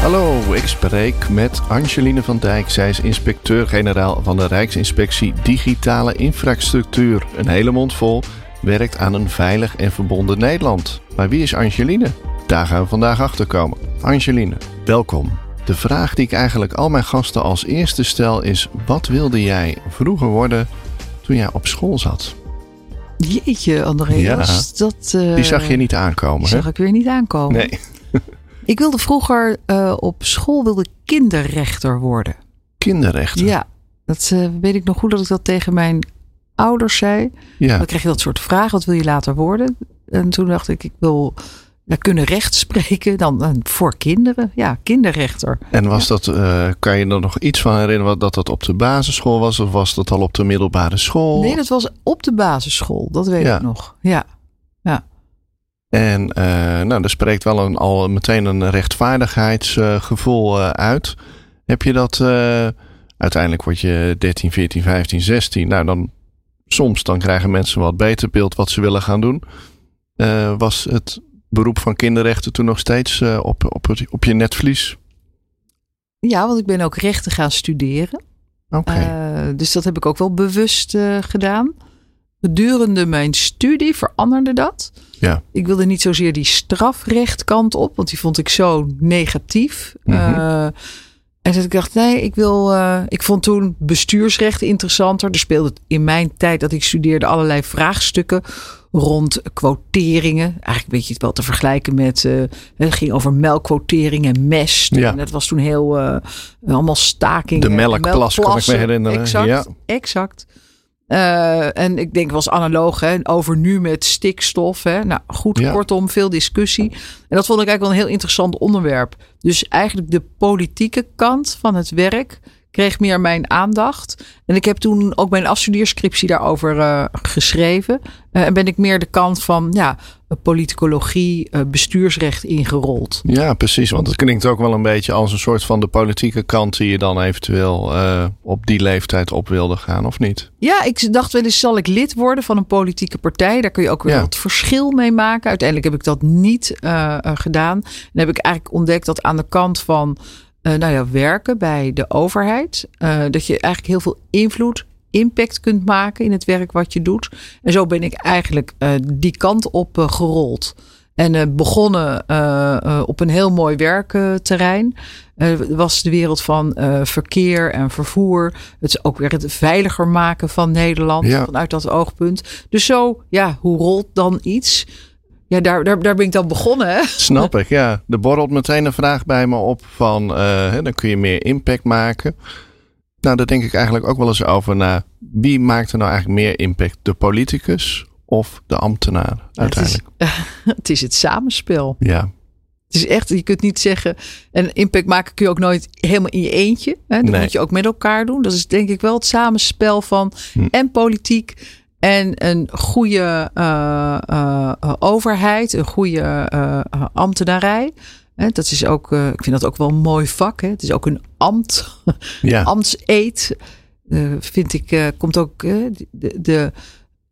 Hallo, ik spreek met Angeline van Dijk. Zij is inspecteur-generaal van de Rijksinspectie Digitale Infrastructuur. Een hele mond vol, werkt aan een veilig en verbonden Nederland. Maar wie is Angeline? Daar gaan we vandaag achter komen. Angeline, welkom. De vraag die ik eigenlijk al mijn gasten als eerste stel is: wat wilde jij vroeger worden toen jij op school zat? Jeetje, Andreas. Dat, eh, Die zag je niet aankomen, die hè? zag ik weer niet aankomen. Nee. Ik wilde vroeger eh, op school wilde kinderrechter worden. Kinderrechten. Ja, dat eh, weet ik nog goed dat ik dat tegen mijn ouders zei. Ja. Dan kreeg je dat soort vragen. Wat wil je later worden? En toen dacht ik, ik wil ja, kunnen recht spreken. Dan eh, voor kinderen. Ja, kinderrechter. En was dat, kan je er nog iets van herinneren wat- dat dat op de basisschool was? Of was dat al op de middelbare school? Nee, dat was op de basisschool. Dat weet Ja. ik nog. Ja. En eh, nou, er spreekt wel een, al meteen een rechtvaardigheidsgevoel eh, uit. Heb je dat, eh, uiteindelijk word je 13, 14, 15, 16. Nou, dan soms dan krijgen mensen wat beter beeld wat ze willen gaan doen. Was het beroep van kinderrechten toen nog steeds op, op, het- op je netvlies? ja, want ik ben ook rechten gaan studeren. Oké. Dus dat heb ik ook wel bewust gedaan. Gedurende mijn studie veranderde dat. Ja. Ik wilde niet zozeer die strafrechtkant op, want die vond ik zo negatief. Eh, en dat ik dacht, nee, ik wil. eh, ik vond toen bestuursrecht interessanter. Er speelde in mijn tijd dat ik studeerde allerlei vraagstukken rond quoteringen. Eigenlijk een beetje wel te vergelijken met. eh, het ging over melkquotering en mest. Ja. En dat was toen heel. allemaal stakingen. De melkplas, kan ik me herinneren. Exact, Ja. exact. Eh, en ik denk was analoog hè, over nu met stikstof. Hè. Nou goed, Ja. kortom, veel discussie. En dat vond ik eigenlijk wel een heel interessant onderwerp. Dus eigenlijk de politieke kant van het werk kreeg meer mijn aandacht. En ik heb toen ook mijn afstudeerscriptie daarover eh, geschreven. Eh, en ben ik meer de kant van ja, politicologie, eh, bestuursrecht ingerold. Ja, precies. Want het klinkt ook wel een beetje als een soort van de politieke kant die je dan eventueel eh, op die leeftijd op wilde gaan, of niet? Ja, ik dacht wel eens, zal ik lid worden van een politieke partij? Daar kun je ook weer Ja. wat verschil mee maken. Uiteindelijk heb ik dat niet eh, eh, gedaan. En heb ik eigenlijk ontdekt dat aan de kant van eh, nou ja, werken bij de overheid, eh, dat je eigenlijk heel veel invloed, impact kunt maken in het werk wat je doet. En zo ben ik eigenlijk eh, die kant op gerold. En begonnen op een heel mooi werkterrein. Eh was de wereld van verkeer en vervoer. Het is ook weer het veiliger maken van Nederland Ja. vanuit dat oogpunt. Dus zo, ja, hoe rolt dan iets? Ja, daar, daar, daar ben ik dan begonnen. Snap ik, ja. Er borrelt meteen een vraag bij me op van, eh, dan kun je meer impact maken. Nou, daar denk ik eigenlijk ook wel eens over na. Wie maakt er nou eigenlijk meer impact? De politicus of de ambtenaar uiteindelijk? Het is, het is het samenspel. Ja, Het is echt, je kunt niet zeggen. En impact maken kun je ook nooit helemaal in je eentje. Hè? Dat Nee. moet je ook met elkaar doen. Dat is denk ik wel het samenspel van Hm. en politiek. En een goede eh, eh, overheid, een goede eh, ambtenarij. Hè, dat is ook, ik vind dat ook wel een mooi vak. Hè? Het is ook een ambt, ja. ambtseed. vind ik, komt ook de, de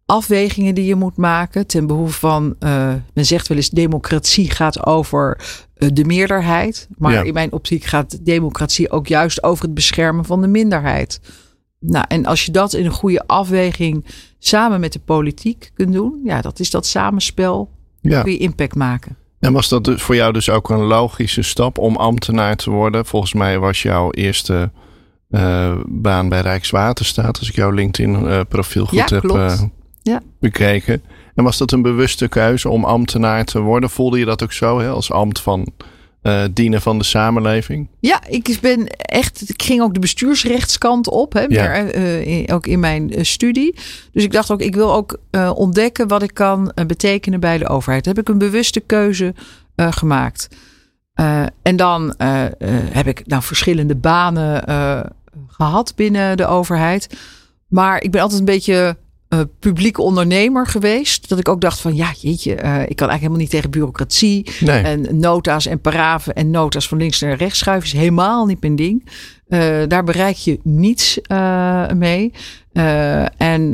afwegingen die je moet maken ten behoeve van, men zegt wel eens, democratie gaat over de meerderheid. Maar Ja. in mijn optiek gaat democratie ook juist over het beschermen van de minderheid. Nou, en als je dat in een goede afweging samen met de politiek kunt doen, ja, dat is dat samenspel, ja. kun je impact maken. En was dat dus voor jou dus ook een logische stap om ambtenaar te worden? Volgens mij was jouw eerste eh, baan bij Rijkswaterstaat, als ik jouw LinkedIn-profiel goed Ja, heb eh, Ja. bekeken. En was dat een bewuste keuze om ambtenaar te worden? Voelde je dat ook zo, hè, als ambt van eh, dienen van de samenleving? Ja, ik ben echt. Ik ging ook de bestuursrechtskant op, hè, Ja. meer, eh, in- ook in mijn eh, studie. Dus ik dacht ook, ik wil ook eh, ontdekken wat ik kan eh, betekenen bij de overheid. Daar heb ik een bewuste keuze eh, gemaakt. En dan heb ik nou verschillende banen gehad binnen de overheid. Maar ik ben altijd een beetje uh, publieke ondernemer geweest. Dat ik ook dacht van ja, jeetje, uh, ik kan eigenlijk helemaal niet tegen bureaucratie. Nee. En nota's en paraven en nota's van links naar rechts schuiven is helemaal niet mijn ding. Uh, daar bereik je niets mee. en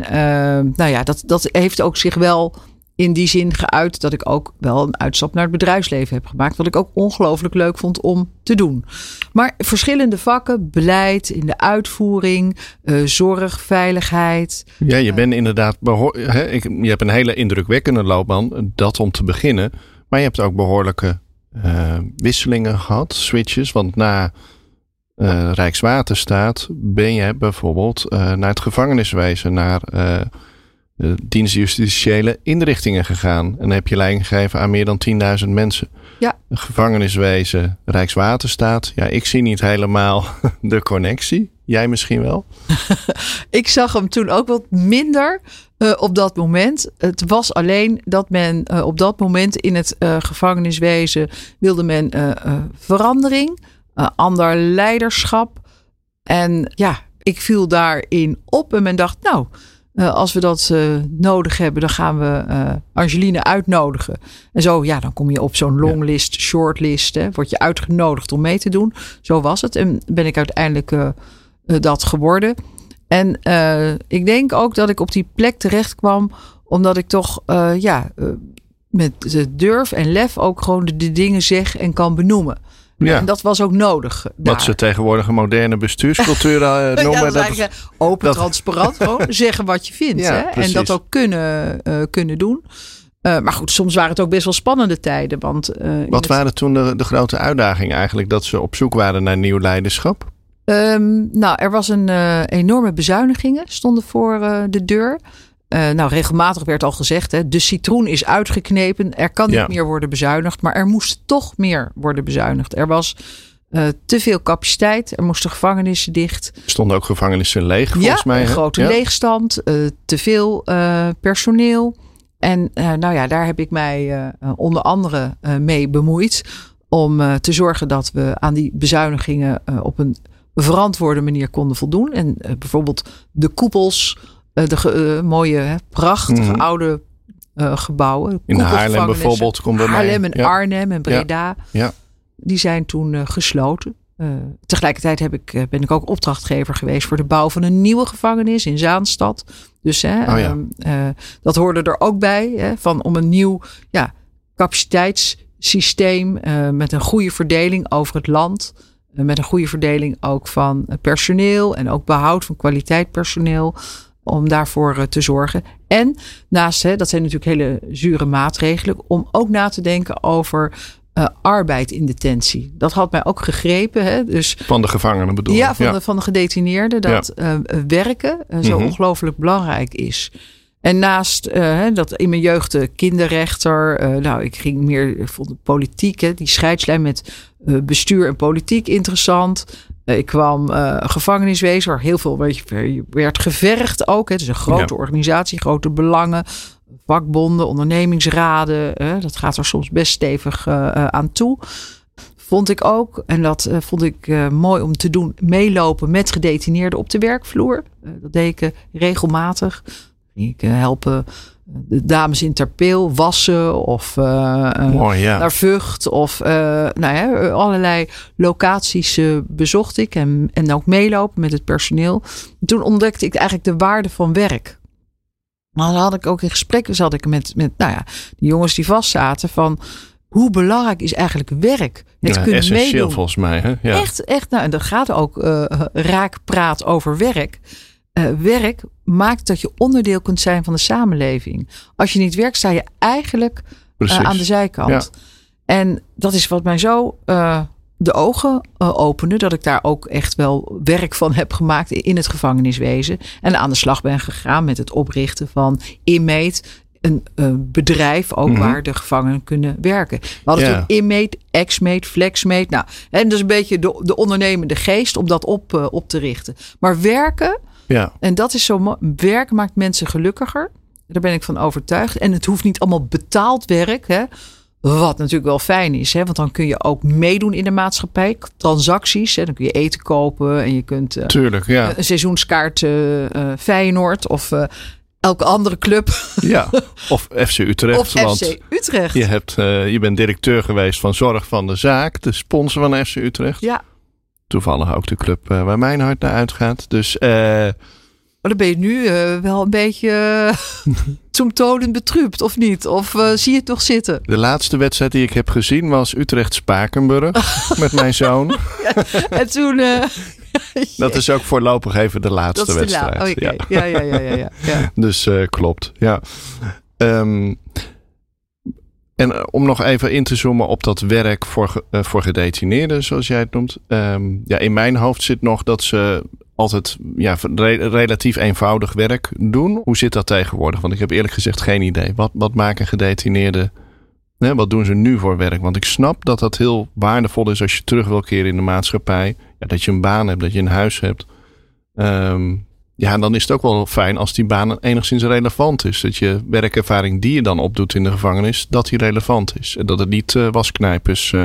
nou ja, dat, dat heeft ook zich wel in die zin geuit dat ik ook wel een uitstap naar het bedrijfsleven heb gemaakt. Wat ik ook ongelooflijk leuk vond om te doen. Maar verschillende vakken, beleid in de uitvoering, uh, zorg, veiligheid. Ja, je bent inderdaad. Ik, je hebt een hele indrukwekkende loopbaan, dat om te beginnen. Maar je hebt ook behoorlijke uh, wisselingen gehad, switches. Want na Rijkswaterstaat ben je bijvoorbeeld naar het gevangeniswezen, naar de dienstjustitiële inrichtingen gegaan. En dan heb je leiding gegeven aan meer dan 10.000 mensen. Ja. Gevangeniswezen, Rijkswaterstaat. Ja, ik zie niet helemaal de connectie. Jij misschien wel? ik zag hem toen ook wat minder uh, op dat moment. Het was alleen dat men uh, op dat moment in het uh, gevangeniswezen wilde men verandering, ander leiderschap. En ja, ik viel daarin op en men dacht, nou, uh, als we dat uh, nodig hebben, dan gaan we uh, Angeline uitnodigen. En zo, ja, dan kom je op zo'n longlist, shortlist. Hè, word je uitgenodigd om mee te doen. Zo was het. En ben ik uiteindelijk dat geworden. En ik denk ook dat ik op die plek terecht kwam, omdat ik toch, ja, met de durf en lef ook gewoon de, de dingen zeg en kan benoemen. Ja. En dat was ook nodig. Wat daar. ze tegenwoordig een moderne bestuurscultuur uh, noemen. ja, dat dat, open, dat, transparant, gewoon zeggen wat je vindt. Ja, hè? En dat ook kunnen, uh, kunnen doen. Uh, maar goed, soms waren het ook best wel spannende tijden. Want, wat het... waren toen de, de grote uitdagingen eigenlijk? Dat ze op zoek waren naar nieuw leiderschap? Um, nou, er was een enorme bezuinigingen stonden voor de deur. Uh, nou, regelmatig werd al gezegd, hè, de citroen is uitgeknepen. Er kan niet Ja. meer worden bezuinigd, maar er moest toch meer worden bezuinigd. Er was uh, te veel capaciteit, er moesten gevangenissen dicht. Er stonden ook gevangenissen leeg, volgens ja, mij. een grote Ja. leegstand, uh, te veel uh, personeel. En nou ja, daar heb ik mij onder andere mee bemoeid. Om te zorgen dat we aan die bezuinigingen op een verantwoorde manier konden voldoen. En bijvoorbeeld de koepels, de ge- uh, mooie, hè, prachtige Mhm. oude uh, gebouwen. In Haarlem bijvoorbeeld komt bij mij. Haarlem en Ja. Arnhem en Breda. Ja. Die zijn toen gesloten. Uh, tegelijkertijd heb ik, uh, ben ik ook opdrachtgever geweest voor de bouw van een nieuwe gevangenis in Zaanstad. Dus hè, Oh ja. uh, dat hoorde er ook bij. Hè, van om een nieuw ja, capaciteitssysteem met een goede verdeling over het land. Met een goede verdeling ook van personeel en ook behoud van kwaliteit personeel. Om daarvoor uh, te zorgen. En naast, hè, dat zijn natuurlijk hele zure maatregelen, om ook na te denken over uh, arbeid in detentie. Dat had mij ook gegrepen. Hè? Dus, Van de gevangenen bedoel ja, ik. van, De, van de gedetineerden. Dat ja. uh, werken uh, zo Mhm. ongelooflijk belangrijk is. En naast dat in mijn jeugd de kinderrechter. Nou, ik ging meer ik vond de politiek, hè, die scheidslijn met bestuur en politiek interessant. Uh, ik kwam uh, gevangeniswezen waar heel veel weet je, werd gevergd ook. Het is een grote Ja. organisatie, grote belangen. Vakbonden, ondernemingsraden. hè, dat gaat er soms best stevig uh, uh, aan toe. Vond ik ook, en dat uh, vond ik mooi om te doen, meelopen met gedetineerden op de werkvloer. Dat deed ik regelmatig. Ik uh, helpen de dames in Terpeel wassen of uh, Mooi, ja. naar Vught of uh, nou ja, allerlei locaties uh, bezocht ik en, en ook meelopen met het personeel. En toen ontdekte ik eigenlijk de waarde van werk. Maar dan had ik ook in gesprekken zat ik met, met nou ja, die jongens die vastzaten van hoe belangrijk is eigenlijk werk? Het ja, kunnen essentieel meedoen. volgens mij. Hè? Ja. Echt, echt. Nou, en dat gaat ook raak praat over werk. Uh, werk maakt dat je onderdeel kunt zijn van de samenleving. Als je niet werkt, sta je eigenlijk uh, aan de zijkant. Ja. En dat is wat mij zo uh, de ogen opende. Dat ik daar ook echt wel werk van heb gemaakt in het gevangeniswezen. En aan de slag ben gegaan met het oprichten van Inmate. Een bedrijf ook mm -hmm. waar de gevangenen kunnen werken. We hadden Ja. toen Inmate, Exmate, Flexmate. Nou, en dus een beetje de, de ondernemende geest om dat op, op te richten. Maar werken, Ja. en dat is zo. Werken maakt mensen gelukkiger. Daar ben ik van overtuigd. En het hoeft niet allemaal betaald werk. Hè? Wat natuurlijk wel fijn is, hè? want dan kun je ook meedoen in de maatschappij. Transacties, hè? dan kun je eten kopen en je kunt uh, Tuurlijk, ja. een seizoenskaart uh, Feyenoord of elke andere club. Ja, of FC Utrecht. Of FC Utrecht. Je, hebt, je bent directeur geweest van Zorg van de Zaak, de sponsor van FC Utrecht. Ja. Toevallig ook de club waar mijn hart naar uitgaat. Dus... Maar dan ben je nu uh, wel een beetje uh, toemtonend betrupt, of niet? Of uh, zie je het nog zitten? De laatste wedstrijd die ik heb gezien was Utrecht-Spakenburg met mijn zoon. Ja, en toen... dat is ook voorlopig even de laatste dat is de wedstrijd. La okay. ja. Ja, ja, ja, ja, ja, Dus klopt, ja. Um, en om nog even in te zoomen op dat werk voor, voor gedetineerden, zoals jij het noemt. Um, ja, in mijn hoofd zit nog dat ze altijd ja, relatief eenvoudig werk doen. Hoe zit dat tegenwoordig? Want ik heb eerlijk gezegd geen idee. Wat, wat maken gedetineerden? Wat doen ze nu voor werk? Want ik snap dat dat heel waardevol is als je terug wil keren in de maatschappij. Ja, dat je een baan hebt, dat je een huis hebt. Um, ja, dan is het ook wel fijn als die baan enigszins relevant is. Dat je werkervaring die je dan opdoet in de gevangenis, dat die relevant is. En dat het niet uh, wasknijpers...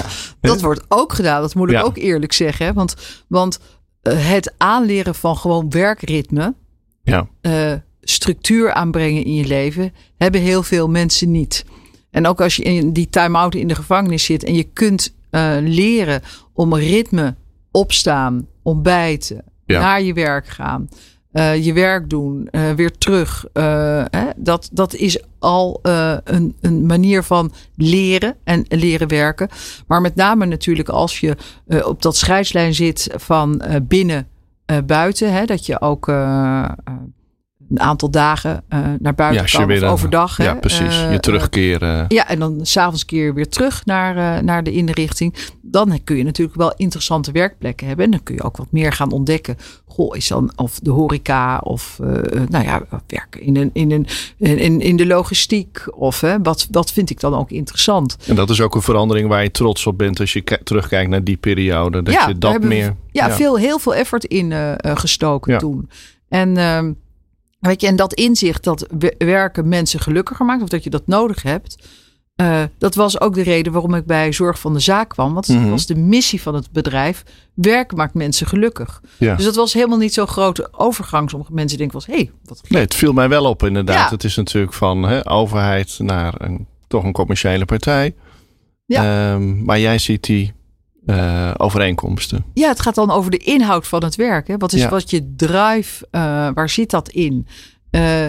Uh, dat wordt ook gedaan, dat moet ik ja. ook eerlijk zeggen. Hè? Want, want het aanleren van gewoon werkritme, ja. uh, structuur aanbrengen in je leven, hebben heel veel mensen niet. En ook als je in die time-out in de gevangenis zit en je kunt leren om ritme opstaan, ontbijten, naar je werk gaan, uh, je werk doen, uh, weer terug. Uh, hè, dat, dat is al een, een manier van leren en leren werken. Maar met name natuurlijk als je op dat scheidslijn zit van binnen buiten. Hè, dat je ook een aantal dagen uh, naar buiten ja, kan weer, of overdag. Ja, hè? precies. Je terugkeren. ja, en dan s'avonds keer weer terug naar, naar de inrichting. Dan kun je natuurlijk wel interessante werkplekken hebben. En dan kun je ook wat meer gaan ontdekken. Goh, is dan of de horeca of nou ja, werken in, een, in, een, in, in de logistiek. Of hè, wat, wat vind ik dan ook interessant. En dat is ook een verandering waar je trots op bent als je terugkijkt naar die periode. Dat ja, je dat meer. We, ja, ja, Veel, heel veel effort in gestoken ja. toen. En ehm, Weet je, en dat inzicht dat werken mensen gelukkiger maakt, of dat je dat nodig hebt. Uh, dat was ook de reden waarom ik bij Zorg van de Zaak kwam. Want Mhm. dat was de missie van het bedrijf. Werken maakt mensen gelukkig. Ja. Dus dat was helemaal niet zo'n grote overgang. Sommige mensen denken was, hé, hey, wat gek. Nee, het viel mij wel op inderdaad. Ja. Het is natuurlijk van hè, overheid naar een, toch een commerciële partij. Ja. Um, maar jij ziet die uh, overeenkomsten. Ja, het gaat dan over de inhoud van het werk. Hè? Wat is Ja. wat je drive, uh, waar zit dat in? Uh,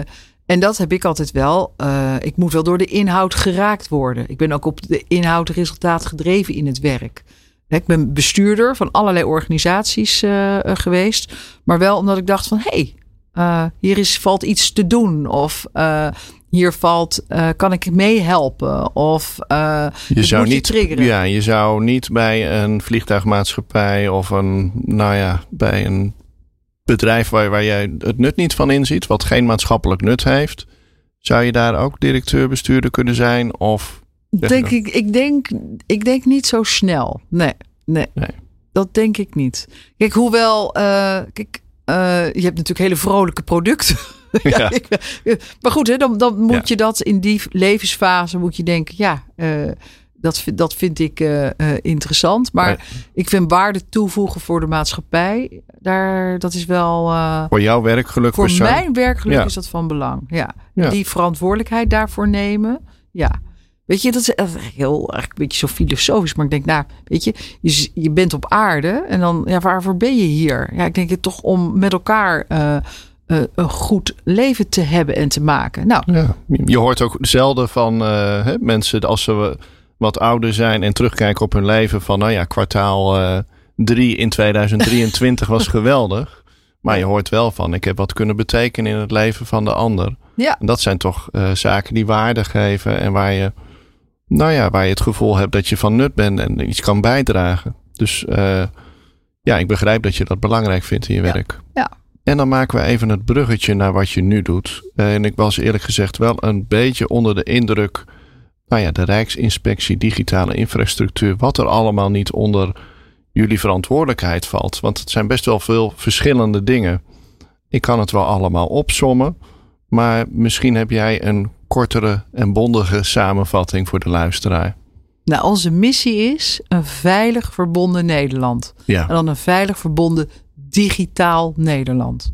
en dat heb ik altijd wel. Ik moet wel door de inhoud geraakt worden. Ik ben ook op de inhoud resultaat gedreven in het werk. Ik ben bestuurder van allerlei organisaties geweest. Maar wel omdat ik dacht van... hé, hey, hier is, valt iets te doen. Of hier valt, uh, kan ik meehelpen? Of je zou moet niet, triggeren. Ja, je zou niet bij een vliegtuigmaatschappij of een, nou ja, bij een bedrijf waar, waar jij het nut niet van inziet, wat geen maatschappelijk nut heeft, zou je daar ook directeur, bestuurder kunnen zijn? Of denk ik, ik, denk, ik denk niet zo snel. Nee, nee, nee. dat denk ik niet. Kijk, hoewel, uh, kijk, je hebt natuurlijk hele vrolijke producten. Ja. ja, ik, maar goed, hè, dan, dan moet ja. je dat in die levensfase moet je denken, ja, uh, dat, dat vind ik uh, interessant. Maar Nee. ik vind waarde toevoegen voor de maatschappij, daar, dat is wel. voor jouw werkgeluk voor persoon- mijn werkgeluk Ja. is dat van belang. Ja. Die verantwoordelijkheid daarvoor nemen. Ja. Weet je, dat is echt heel eigenlijk een beetje zo filosofisch. Maar ik denk, nou, weet je, je, bent op aarde. En dan, ja, waarvoor ben je hier? Ja, ik denk het toch om met elkaar eh, eh, een goed leven te hebben en te maken. Nou, Ja, je hoort ook zelden van eh, hè, mensen als ze wat ouder zijn en terugkijken op hun leven van nou ja, kwartaal eh, drie in 2023 was geweldig. Maar je hoort wel van ik heb wat kunnen betekenen in het leven van de ander. ja. En dat zijn toch eh, zaken die waarde geven en waar je, nou ja, waar je het gevoel hebt dat je van nut bent en iets kan bijdragen. Dus eh, ja, ik begrijp dat je dat belangrijk vindt in je Ja. werk. Ja. En dan maken we even het bruggetje naar wat je nu doet. En ik was eerlijk gezegd wel een beetje onder de indruk. Nou ja, de Rijksinspectie Digitale Infrastructuur. Wat er allemaal niet onder jullie verantwoordelijkheid valt. Want het zijn best wel veel verschillende dingen. Ik kan het wel allemaal opsommen. Maar misschien heb jij een kortere en bondige samenvatting voor de luisteraar? Nou, onze missie is een veilig verbonden Nederland. Ja. En dan een veilig verbonden digitaal Nederland.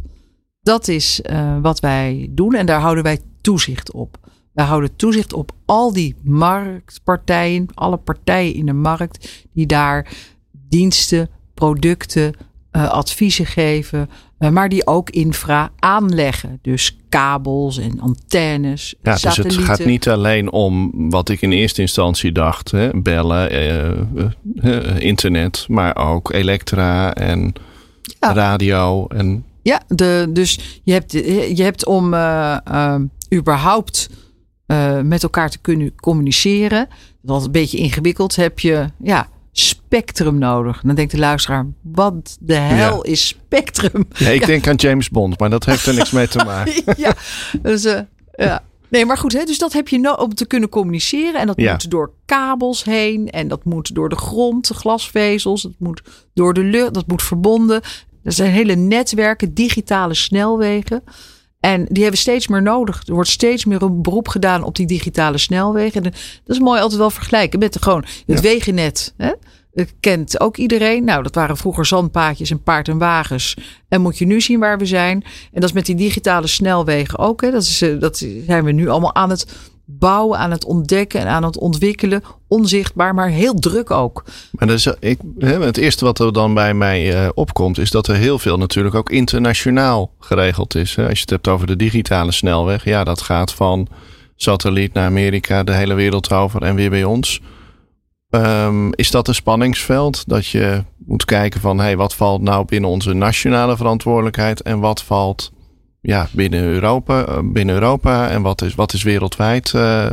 Dat is uh, wat wij doen en daar houden wij toezicht op. Wij houden toezicht op al die marktpartijen, alle partijen in de markt die daar diensten, producten, uh, adviezen geven, maar die ook infra aanleggen. Dus kabels en antennes. Ja, dus het gaat niet alleen om wat ik in eerste instantie dacht: hè, bellen, uh, internet, maar ook elektra en ja. radio. En... Ja, de, dus je hebt, je hebt om überhaupt met elkaar te kunnen communiceren. Dat is een beetje ingewikkeld. Heb je ja, spectrum nodig. Dan denkt de luisteraar, wat de hel is spectrum? Ja, ik denk aan James Bond, maar dat heeft er niks mee te maken. ja, dus, uh, ja. Nee, maar goed, hè, dus dat heb je nodig om te kunnen communiceren. En dat Ja. moet door kabels heen. En dat moet door de grond, de glasvezels. Dat moet door de lucht, dat moet verbonden. Er zijn hele netwerken, digitale snelwegen. En die hebben steeds meer nodig. Er wordt steeds meer een beroep gedaan op die digitale snelwegen. En dat is mooi altijd wel vergelijken met de, gewoon het Ja. wegennet. Hè? Dat kent ook iedereen. Nou, dat waren vroeger zandpaadjes en paard en wagens. En moet je nu zien waar we zijn. En dat is met die digitale snelwegen ook. Hè? Dat, is, eh, dat zijn we nu allemaal aan het bouwen, aan het ontdekken en aan het ontwikkelen. Onzichtbaar, maar heel druk ook. Maar dat is, ik, hè, het eerste wat er dan bij mij eh, opkomt, is dat er heel veel natuurlijk ook internationaal geregeld is. Als je het hebt over de digitale snelweg, ja, dat gaat van satelliet naar Amerika, de hele wereld over en weer bij ons. Ehm, is dat een spanningsveld dat je moet kijken van hey, wat valt nou binnen onze nationale verantwoordelijkheid en wat valt ja, binnen, Europa, eh, binnen Europa en wat is, wat is wereldwijd eh,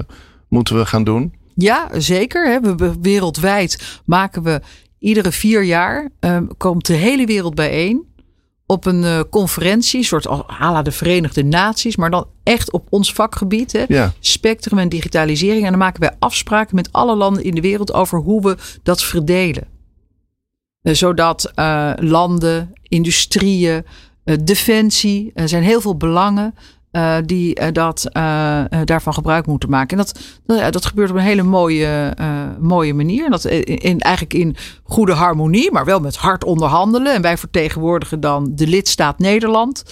moeten we gaan doen? Ja, zeker. Hè. We, we- wereldwijd maken we iedere vier jaar ehm, komt de hele wereld bijeen op een eh, conferentie, soort als à la de Verenigde Naties, maar dan echt op ons vakgebied, hè. Ja, spectrum en digitalisering. En dan maken wij afspraken met alle landen in de wereld over hoe we dat verdelen. Eh, Zodat eh, landen, industrieën, defensie, er zijn heel veel belangen eh, die eh, dat, eh, daarvan gebruik moeten maken. En dat, dat, ja, dat gebeurt op een hele mooie, mooie manier. Dat in, in- eigenlijk in goede harmonie, maar wel met hard onderhandelen. En wij vertegenwoordigen dan de lidstaat Nederland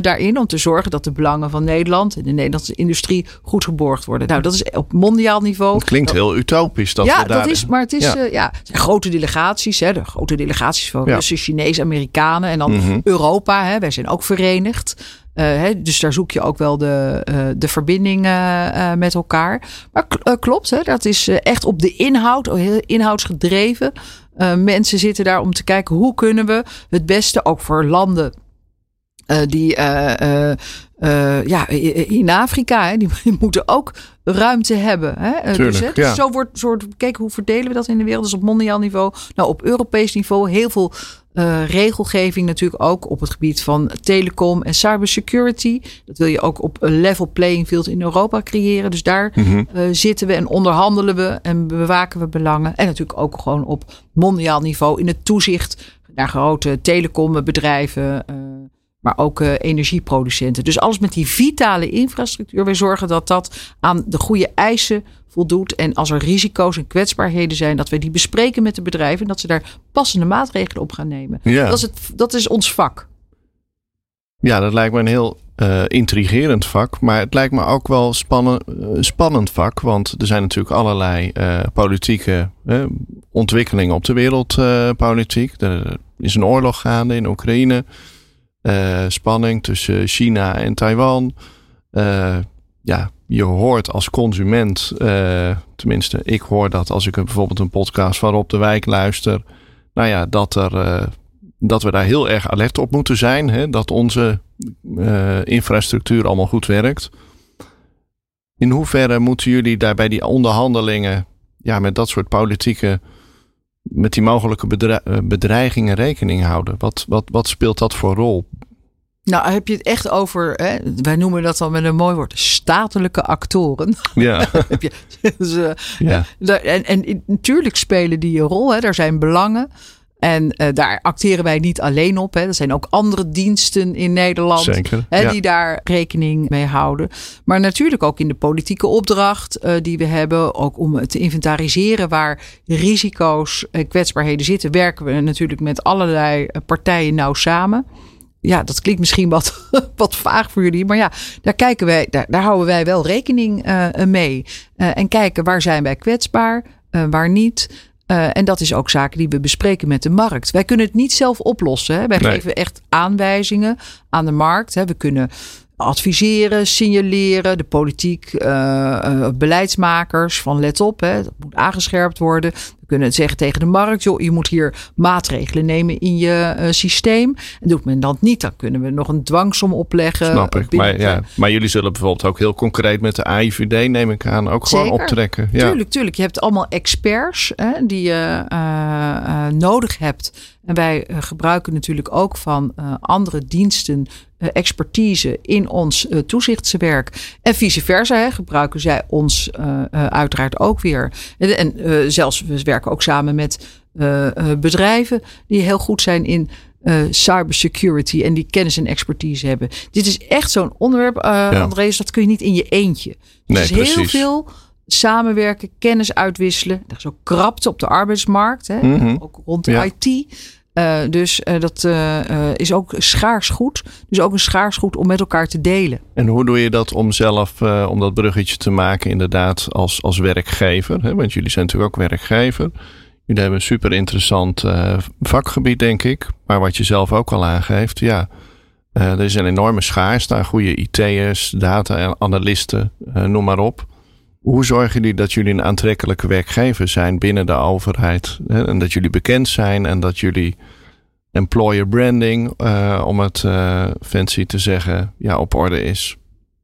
daarin om te zorgen dat de belangen van Nederland en de Nederlandse industrie goed geborgd worden. Nou, dat is op mondiaal niveau. het klinkt heel utopisch dat ja, we daar... dat is, maar het is Ja. ja. ja, het zijn grote delegaties, hè, de grote delegaties van Ja. Russen, Chinezen, Amerikanen en dan Mhm. Europa. Hè, wij zijn ook verenigd. Eh, hè, dus daar zoek je ook wel de, eh, de verbinding eh, met elkaar. Maar klopt, hè, dat is echt op de inhoud, oh, heel inhoudsgedreven. Mensen zitten daar om te kijken hoe kunnen we het beste, ook voor landen die ja, in Afrika, hè, die moeten ook ruimte hebben. Hè? Eh, Tuurlijk, dus, hè, ja. Zo wordt, bekeken hoe verdelen we dat in de wereld. Dus op mondiaal niveau, nou op Europees niveau heel veel eh, regelgeving natuurlijk ook op het gebied van telecom en cybersecurity. Dat wil je ook op een level playing field in Europa creëren. Dus daar Mhm. eh, zitten we en onderhandelen we en bewaken we belangen. En natuurlijk ook gewoon op mondiaal niveau in het toezicht naar grote telecombedrijven, maar ook eh, energieproducenten. Dus alles met die vitale infrastructuur. Wij zorgen dat dat aan de goede eisen voldoet. En als er risico's en kwetsbaarheden zijn, dat we die bespreken met de bedrijven en dat ze daar passende maatregelen op gaan nemen. Ja. Dat, is het, dat is ons vak. Ja, dat lijkt me een heel eh, intrigerend vak. Maar het lijkt me ook wel spannen, eh, spannend vak. Want er zijn natuurlijk allerlei politieke ontwikkelingen op de wereldpolitiek. er is een oorlog gaande in Oekraïne. Eh, spanning tussen China en Taiwan. Eh, ja, je hoort als consument, eh, tenminste, ik hoor dat als ik bijvoorbeeld een podcast van Rob de Wijk luister. Nou ja, dat er. dat we daar heel erg alert op moeten zijn. Hè? Dat onze infrastructuur allemaal goed werkt. In hoeverre moeten jullie daar bij die onderhandelingen, ja, met dat soort politieke, met die mogelijke bedre- eh, bedreigingen rekening houden? Wat, wat, wat speelt dat voor rol? Nou, heb je het echt over, hè, wij noemen dat dan met een mooi woord, statelijke actoren. Ja, heb je, dus, eh, ja. En, en natuurlijk spelen die een rol. Hè. Er zijn belangen. En uh, daar acteren wij niet alleen op. Hè. Er zijn ook andere diensten in Nederland Zeker, hè, ja. die daar rekening mee houden. Maar natuurlijk ook in de politieke opdracht uh, die we hebben. Ook om te inventariseren waar risico's en kwetsbaarheden zitten. Werken we natuurlijk met allerlei eh, partijen nauw samen. Ja, dat klinkt misschien wat, wat vaag voor jullie. Maar ja, daar kijken wij, daar, daar houden wij wel rekening uh, mee. Uh, en kijken waar zijn wij kwetsbaar, uh, waar niet. Uh, en dat is ook zaken die we bespreken met de markt. Wij kunnen het niet zelf oplossen. Hè? Wij Nee. geven echt aanwijzingen aan de markt. Hè? We kunnen adviseren, signaleren, de politiek, uh, uh, beleidsmakers van let op, hè, dat moet aangescherpt worden. Kunnen zeggen tegen de markt, joh, je moet hier maatregelen nemen in je uh, systeem. En doet men dat niet, dan kunnen we nog een dwangsom opleggen. Snap ik. Maar, ja, maar jullie zullen bijvoorbeeld ook heel concreet met de AIVD, neem ik aan, ook gewoon optrekken. Ja. Tuurlijk, tuurlijk. Je hebt allemaal experts hè, die je uh, nodig hebt. En wij gebruiken natuurlijk ook van andere diensten expertise in ons toezichtswerk. En vice versa hè, gebruiken zij ons uiteraard ook weer. En, en zelfs we werken ook samen met bedrijven die heel goed zijn in uh, cybersecurity en die kennis en expertise hebben. Dit is echt zo'n onderwerp, uh, ja. Andreas, dat kun je niet in je eentje. Nee, dus precies. heel veel samenwerken, kennis uitwisselen. Er is ook krapte op de arbeidsmarkt, hè? Mm -hmm. ook rond de ja. IT. Uh, dus dat is ook schaars goed. Dus ook een schaars goed om met elkaar te delen. En hoe doe je dat om zelf, om dat bruggetje te maken, inderdaad, als, als werkgever? Hè? Want jullie zijn natuurlijk ook werkgever. Jullie hebben een super interessant vakgebied, denk ik. Maar wat je zelf ook al aangeeft, ja. Er is een enorme schaarste aan goede IT'ers, data-analisten, noem maar op. Hoe zorgen jullie dat jullie een aantrekkelijke werkgever zijn binnen de overheid? Hè? En dat jullie bekend zijn en dat jullie employer branding, uh, om het fancy te zeggen, ja, op orde is?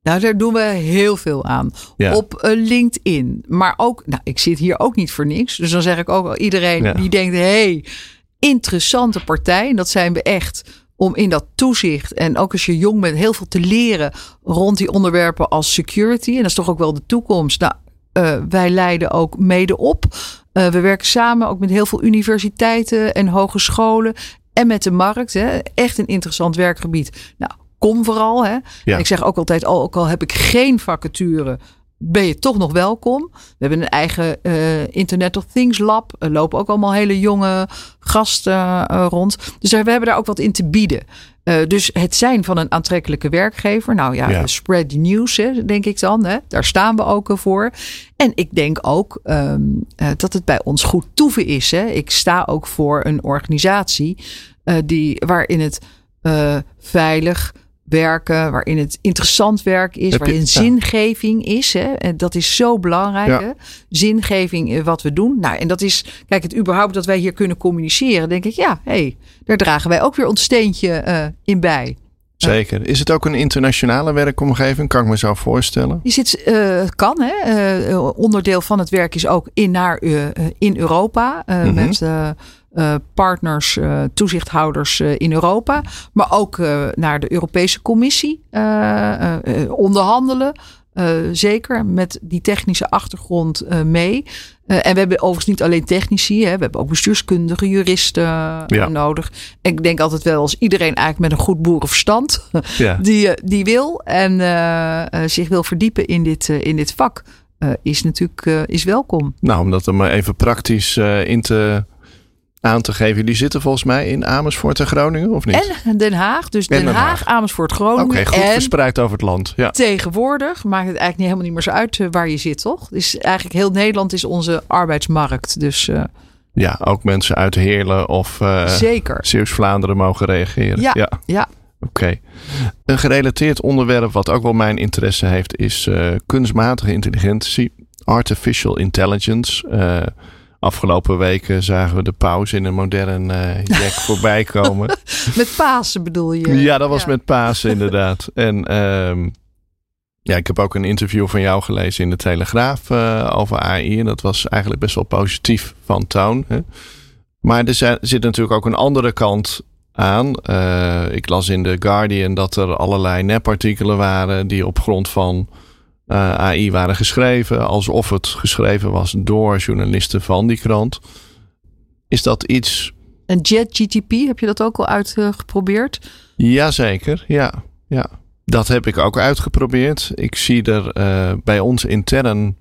Nou, daar doen we heel veel aan. Ja. Op uh, LinkedIn. Maar ook, nou, ik zit hier ook niet voor niks. Dus dan zeg ik ook al iedereen ja. die denkt: hé, hey, interessante partij. En dat zijn we echt. Om in dat toezicht en ook als je jong bent, heel veel te leren rond die onderwerpen als security. En dat is toch ook wel de toekomst. Nou, uh, wij leiden ook mede op. Uh, we werken samen ook met heel veel universiteiten en hogescholen. En met de markt. Hè. Echt een interessant werkgebied. Nou, kom vooral. Hè. Ja. Ik zeg ook altijd, ook al heb ik geen vacature, ben je toch nog welkom. We hebben een eigen uh, Internet of Things lab. Er lopen ook allemaal hele jonge gasten uh, rond. Dus we hebben daar ook wat in te bieden. Uh, dus het zijn van een aantrekkelijke werkgever. Nou ja, Ja. spread the news, hè, denk ik dan. Hè. Daar staan we ook voor. En ik denk ook um, dat het bij ons goed toeven is. Hè. Ik sta ook voor een organisatie die, waarin het veilig werken, waarin het interessant werk is, Heb je- waarin ja. zingeving is. Hè? En dat is zo belangrijk. Ja. Hè? Zingeving in wat we doen. Nou, en dat is, kijk, het überhaupt dat wij hier kunnen communiceren, denk ik, ja, hé, hey, daar dragen wij ook weer ons steentje uh, in bij. Zeker. Is het ook een internationale werkomgeving? Kan ik me zo voorstellen. Je zit, uh, kan, hè? Uh, onderdeel van het werk is ook in, naar, in Europa. Mm -hmm. Met partners, uh, toezichthouders uh, in Europa. Maar ook naar de Europese Commissie onderhandelen. zeker met die technische achtergrond mee. en we hebben overigens niet alleen technici. Hè, we hebben ook bestuurskundige juristen Ja. nodig. En ik denk altijd wel als iedereen eigenlijk met een goed boerenverstand. Ja. die, die wil en zich wil verdiepen in dit, in dit vak. is natuurlijk is welkom. Nou, om dat er maar even praktisch in te aan te geven. Jullie zitten volgens mij in Amersfoort en Groningen, of niet? En Den Haag. Dus Den, Den Haag, Haag. Amersfoort, Groningen. Oké, goed en verspreid over het land. Ja. tegenwoordig maakt het eigenlijk niet, helemaal niet meer zo uit uh, waar je zit, toch? Dus eigenlijk heel Nederland is onze arbeidsmarkt. Dus uh, ja, ook mensen uit Heerlen of uh, zeker. Zeeuws-Vlaanderen mogen reageren. Ja, ja. ja. Oké. Okay. Een gerelateerd onderwerp wat ook wel mijn interesse heeft is uh, kunstmatige intelligentie, artificial intelligence. Uh, Afgelopen weken zagen we de pauze in een modern uh, jack voorbij komen. met Pasen bedoel je? Ja, dat was ja. met Pasen inderdaad. En um, ja, ik heb ook een interview van jou gelezen in de Telegraaf uh, over AI. En dat was eigenlijk best wel positief van toon. Hè? Maar er zit natuurlijk ook een andere kant aan. Uh, ik las in The Guardian dat er allerlei nepartikelen waren die op grond van uh, AI waren geschreven, alsof het geschreven was door journalisten van die krant. Is dat iets En JetGTP, heb je dat ook al uitgeprobeerd? Jazeker, ja. ja. Dat heb ik ook uitgeprobeerd. Ik zie er uh, bij ons intern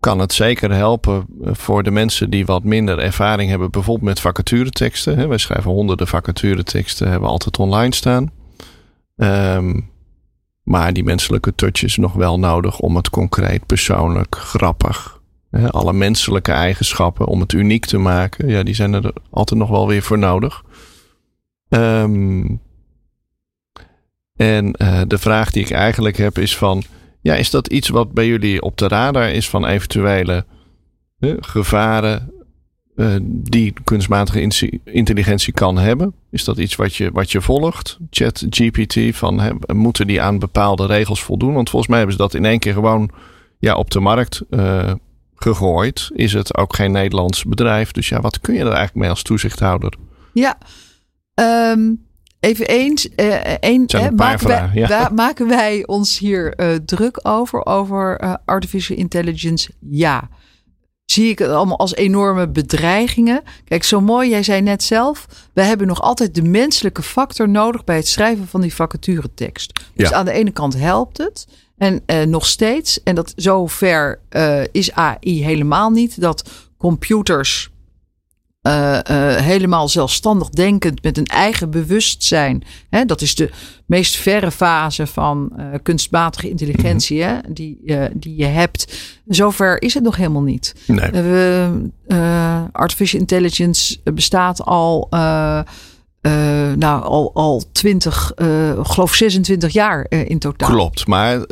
kan het zeker helpen eh, voor de mensen die wat minder ervaring hebben, bijvoorbeeld met vacatureteksten. Wij schrijven honderden vacatureteksten, hebben we altijd online staan. Um, maar die menselijke touch is nog wel nodig om het concreet, persoonlijk, grappig. Hè, alle menselijke eigenschappen om het uniek te maken, ja, die zijn er altijd nog wel weer voor nodig. Um, en uh, de vraag die ik eigenlijk heb is van, ja, is dat iets wat bij jullie op de radar is van eventuele uh, gevaren uh, die kunstmatige intelligentie kan hebben? Is dat iets wat je, wat je volgt? Chat GPT, van hè, moeten die aan bepaalde regels voldoen? Want volgens mij hebben ze dat in één keer gewoon ja, op de markt uh, gegooid. Is het ook geen Nederlands bedrijf? Dus ja, wat kun je er eigenlijk mee als toezichthouder? Ja, um, even eens. Uh, een, hè, maken, vragen, wij, ja. maken wij ons hier druk over, over artificial intelligence? Ja zie ik het allemaal als enorme bedreigingen. Kijk, zo mooi, jij zei net zelf, we hebben nog altijd de menselijke factor nodig bij het schrijven van die vacaturetekst. Dus aan de ene kant helpt het. En uh, nog steeds, en dat zover uh, is AI helemaal niet, dat computers uh, uh, helemaal zelfstandig denkend met een eigen bewustzijn. Hè, dat is de meest verre fase van uh, kunstmatige intelligentie hè, die, die je hebt. Zover is het nog helemaal niet. Nee. artificial intelligence bestaat al. nou, al, al 20, geloof 26 jaar in totaal. Klopt, maar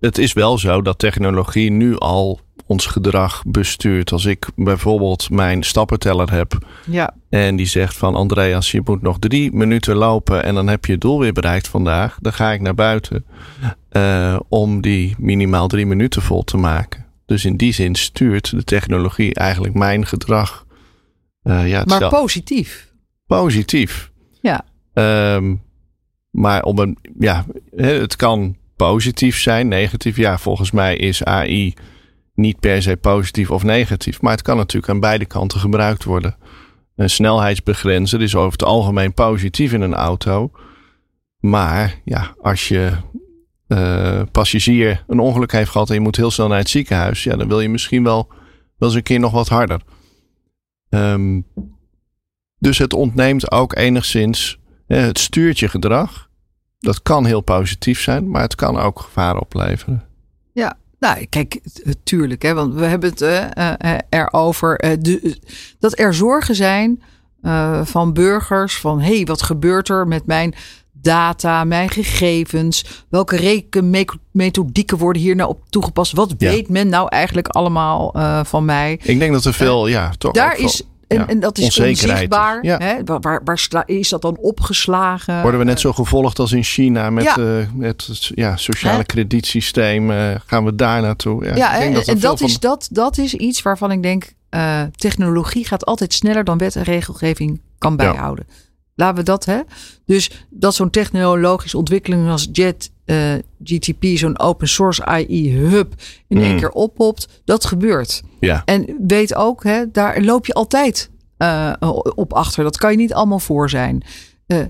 het is wel zo dat technologie nu al ons gedrag bestuurt. Als ik bijvoorbeeld mijn stappenteller heb ja. en die zegt van Andreas, je moet nog drie minuten lopen en dan heb je het doel weer bereikt vandaag. Dan ga ik naar buiten uh, om die minimaal drie minuten vol te maken. Dus in die zin stuurt de technologie eigenlijk mijn gedrag. Uh, ja, maar positief. Positief. Ja. Um, maar om een, ja, het kan positief zijn, negatief. Ja, volgens mij is AI niet per se positief of negatief. Maar het kan natuurlijk aan beide kanten gebruikt worden. Een snelheidsbegrenzer is over het algemeen positief in een auto. Maar ja, als je uh, passagier een ongeluk heeft gehad en je moet heel snel naar het ziekenhuis, ja, dan wil je misschien wel, wel eens een keer nog wat harder. Um, dus het ontneemt ook enigszins eh, het stuurt je gedrag. Dat kan heel positief zijn, maar het kan ook gevaar opleveren. Ja, nou, kijk, tuurlijk, hè, want we hebben het uh, erover uh, de, dat er zorgen zijn van burgers van hé, hey, wat gebeurt er met mijn data, mijn gegevens? Welke rekenmethodieken worden hier nou op toegepast? Wat ja. weet men nou eigenlijk allemaal van mij? Ik denk dat er veel, ja, toch. Daar is en, en dat is onzichtbaar. Ja. Hè? Waar, waar, is dat dan opgeslagen? Worden we net zo gevolgd als in China met, ja. Uh, het ja, sociale kredietsysteem? Uh, gaan we daar naartoe? Ja, ja en, dat, en dat, is, dat, dat is iets waarvan ik denk... Uh, technologie gaat altijd sneller dan wet en regelgeving kan bijhouden. Laten we dat, hè? Dus dat zo'n technologische ontwikkeling als Jet uh, GTP, zo'n open source AI hub, in één mm. keer oppopt, dat gebeurt. Ja. En weet ook, hè, daar loop je altijd uh, op achter. Dat kan je niet allemaal voor zijn. Uh,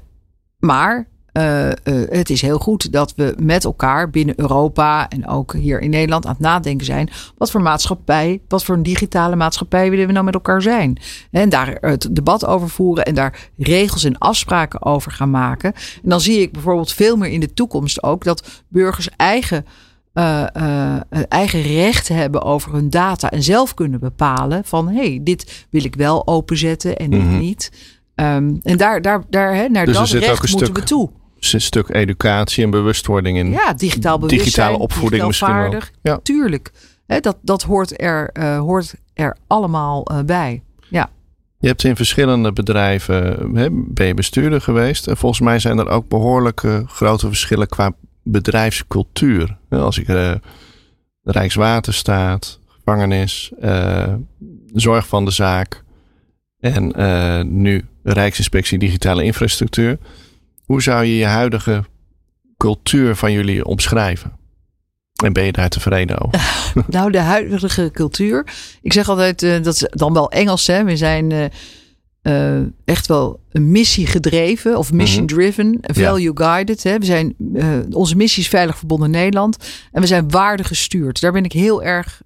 maar uh, uh, het is heel goed dat we met elkaar binnen Europa en ook hier in Nederland aan het nadenken zijn. Wat voor maatschappij, wat voor een digitale maatschappij willen we nou met elkaar zijn? En daar het debat over voeren en daar regels en afspraken over gaan maken. En dan zie ik bijvoorbeeld veel meer in de toekomst ook dat burgers eigen. Uh, eigen recht hebben over hun data en zelf kunnen bepalen van hé, hey, dit wil ik wel openzetten en dit mm -hmm. niet. Um, en daar, daar, daar, hè, naar dus dat recht moeten we toe. Een stuk educatie en bewustwording in ja, digitaal digitale opvoeding misschien wel. Ja. Tuurlijk, hè, dat, dat hoort, er, uh, hoort er allemaal uh, bij. Ja. Je hebt in verschillende bedrijven hè, ben je bestuurder geweest. En volgens mij zijn er ook behoorlijke grote verschillen qua bedrijfscultuur. Als ik uh, Rijkswaterstaat, gevangenis, zorg van de zaak en nu Rijksinspectie Digitale Infrastructuur. Hoe zou je je huidige cultuur van jullie omschrijven? En ben je daar tevreden over? nou, de huidige cultuur. Ik zeg altijd, uh, dat is dan wel Engels. Hè? We zijn uh, uh, echt wel een missie gedreven of mission driven, value guided. Hè. We zijn, onze missie is Veilig Verbonden Nederland en we zijn waarde gestuurd. Daar ben ik heel erg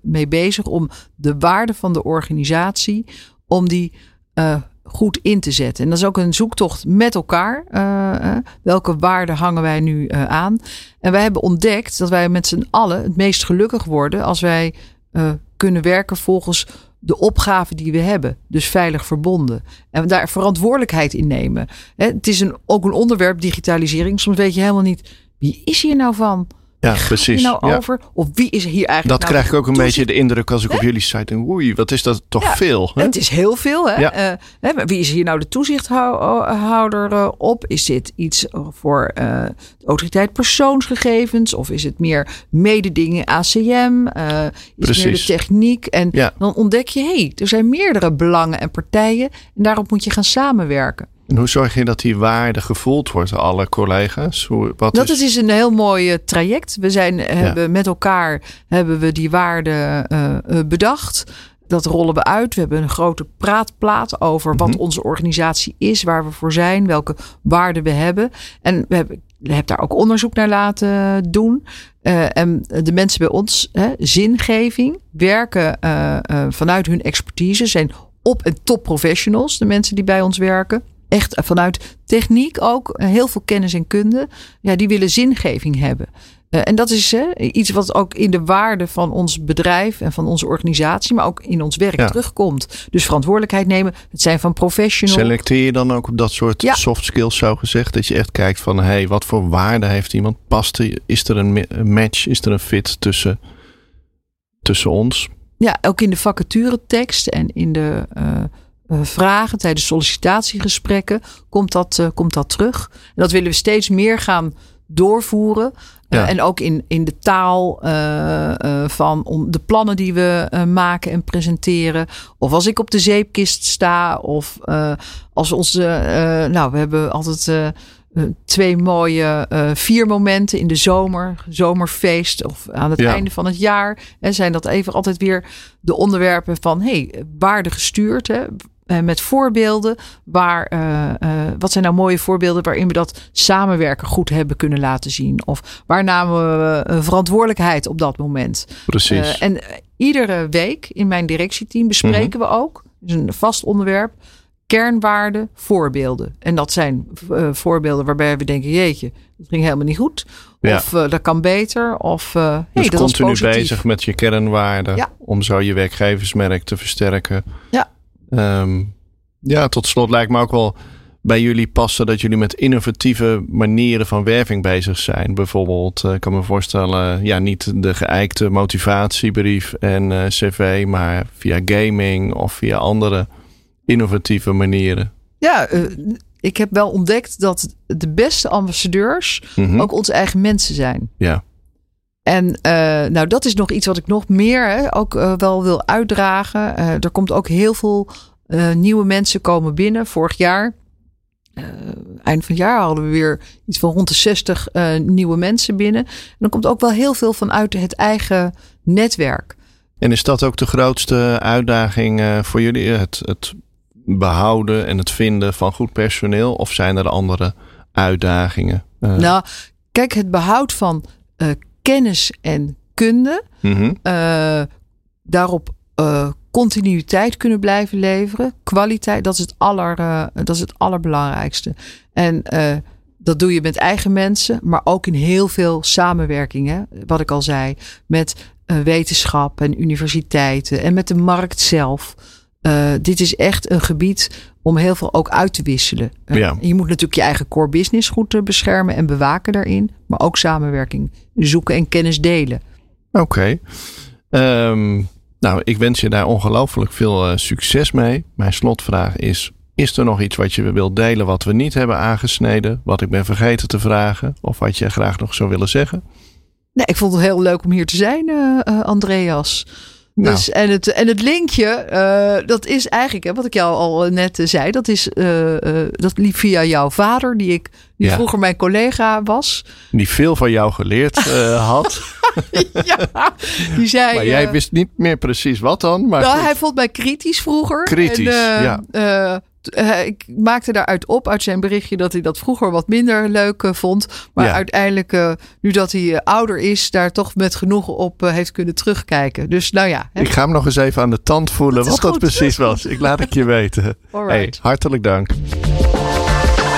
mee bezig om de waarde van de organisatie, om die goed in te zetten. En dat is ook een zoektocht met elkaar. welke waarden hangen wij nu aan? En wij hebben ontdekt dat wij met z'n allen het meest gelukkig worden als wij kunnen werken volgens de opgave die we hebben. Dus veilig verbonden. En daar verantwoordelijkheid in nemen. Het is een, ook een onderwerp, digitalisering. Soms weet je helemaal niet, wie is hier nou van? Ja, precies. nou ja. over? Of wie is hier eigenlijk? Dat nou krijg ik ook een beetje de indruk als ik op jullie site denk. Oei, wat is dat toch veel? Hè? Het is heel veel. Hè? Ja. Uh, wie is hier nou de toezichthouder uh, op? Is dit iets voor uh, autoriteit persoonsgegevens? Of is het meer mededingen ACM? is het meer de techniek? En dan ontdek je, hé, hey, er zijn meerdere belangen en partijen. En daarop moet je gaan samenwerken. En hoe zorg je dat die waarde gevoeld wordt door alle collega's? Hoe, wat dat is... is een heel mooi eh, traject. We zijn, hebben met elkaar hebben we die waarde uh, bedacht. Dat rollen we uit. We hebben een grote praatplaat over wat mhm. onze organisatie is, waar we voor zijn, welke waarden we hebben. En we hebben, hebben daar ook onderzoek naar laten doen. Uh, en de mensen bij ons, hè, zingeving, werken vanuit hun expertise, zijn op- en top professionals, de mensen die bij ons werken echt vanuit techniek ook eh, heel veel kennis en kunde. Ja, die willen zingeving hebben. Uh, en dat is uh, iets wat ook in de waarde van ons bedrijf en van onze organisatie, maar ook in ons werk terugkomt. Dus verantwoordelijkheid nemen. Het zijn van professionals. Selecteer je dan ook op dat soort soft skills, zo gezegd? Dat je echt kijkt van hé, hey, wat voor waarde heeft iemand? Past er, is er een match? Is er een fit tussen, tussen ons? Ja, ook in de vacaturetekst en in de. Uh, eh, vragen tijdens sollicitatiegesprekken komt dat, uh, komt dat terug. En dat willen we steeds meer gaan doorvoeren. Uh, en ook in, in de taal van om de plannen die we maken en presenteren. Of als ik op de zeepkist sta. Of als onze. nou, we hebben altijd. twee mooie vier momenten in de zomer, zomerfeest of aan het einde van het jaar. En zijn dat even altijd weer de onderwerpen van hey, waarde gestuurd. Hè? Eh, met voorbeelden. Waar, uh, uh, wat zijn nou mooie voorbeelden waarin we dat samenwerken goed hebben kunnen laten zien? Of waar namen we verantwoordelijkheid op dat moment? Precies. en iedere week in mijn directieteam bespreken mhm. we ook, is een vast onderwerp, kernwaarden, voorbeelden. En dat zijn voorbeelden waarbij we denken, jeetje, dat ging helemaal niet goed. Of dat kan beter. Of uh, dus hey, continu bezig met je kernwaarden. Ja. Om zo je werkgeversmerk te versterken. Ja. Um, ja, tot slot lijkt me ook wel bij jullie passen dat jullie met innovatieve manieren van werving bezig zijn. Bijvoorbeeld, uh, ik kan me voorstellen, ja, niet de geëikte motivatiebrief en uh, cv, maar via gaming of via andere innovatieve manieren. Ja, uh, ik heb wel ontdekt dat de beste ambassadeurs mm -hmm. ook onze eigen mensen zijn. Ja. En uh, nou, dat is nog iets wat ik nog meer hè, ook uh, wel wil uitdragen. Uh, er komt ook heel veel nieuwe mensen komen binnen. Vorig jaar, eind van het jaar, hadden we weer iets van rond de 60 nieuwe mensen binnen. En er komt ook wel heel veel vanuit het eigen netwerk. En is dat ook de grootste uitdaging voor jullie? Het, het behouden en het vinden van goed personeel? Of zijn er andere uitdagingen? Nou, kijk, het behoud van kennis en kunde. Mhm. Eh, daarop uh, continuïteit kunnen blijven leveren. Kwaliteit, dat is het, aller, uh, dat is het allerbelangrijkste. En dat doe je met eigen mensen, maar ook in heel veel samenwerkingen. Wat ik al zei, met wetenschap en universiteiten en met de markt zelf. dit is echt een gebied om heel veel ook uit te wisselen. Ja. Je moet natuurlijk je eigen core business goed beschermen en bewaken daarin, maar ook samenwerking zoeken en kennis delen. Oké. Okay. Um, nou, ik wens je daar ongelooflijk veel uh, succes mee. Mijn slotvraag is: is er nog iets wat je wilt delen wat we niet hebben aangesneden, wat ik ben vergeten te vragen, of wat je graag nog zou willen zeggen? Nee, ik vond het heel leuk om hier te zijn, uh, uh, Andreas. Nou. Dus, en, het, en het linkje, eh, dat is eigenlijk, hè, wat ik jou al net eh, zei, dat, is, eh, eh, dat liep via jouw vader, die, ik, die Ja. vroeger mijn collega was. Die veel van jou geleerd eh, had. ja, die zei. Maar jij eh, wist niet meer precies wat dan. Maar nou, hij vond mij kritisch vroeger. Kritisch, En, eh, ja. Eh, ik maakte daaruit op uit zijn berichtje dat hij dat vroeger wat minder leuk eh, vond. Maar Ja. uiteindelijk, eh, nu dat hij ouder is, daar toch met genoegen op heeft kunnen terugkijken. Dus nou ja, hè, Ik ga hem nog eens even aan de tand voelen Dat wat dat precies was. Ik laat het je weten. Hey, hartelijk dank.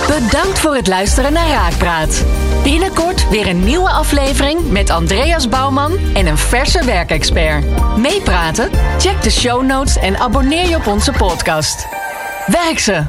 Bedankt voor het luisteren naar Raakpraat. Binnenkort weer een nieuwe aflevering met Andreas Bouwman en een verse werkexpert. Meepraten? Check de show notes en abonneer je op onze podcast. Werk ze!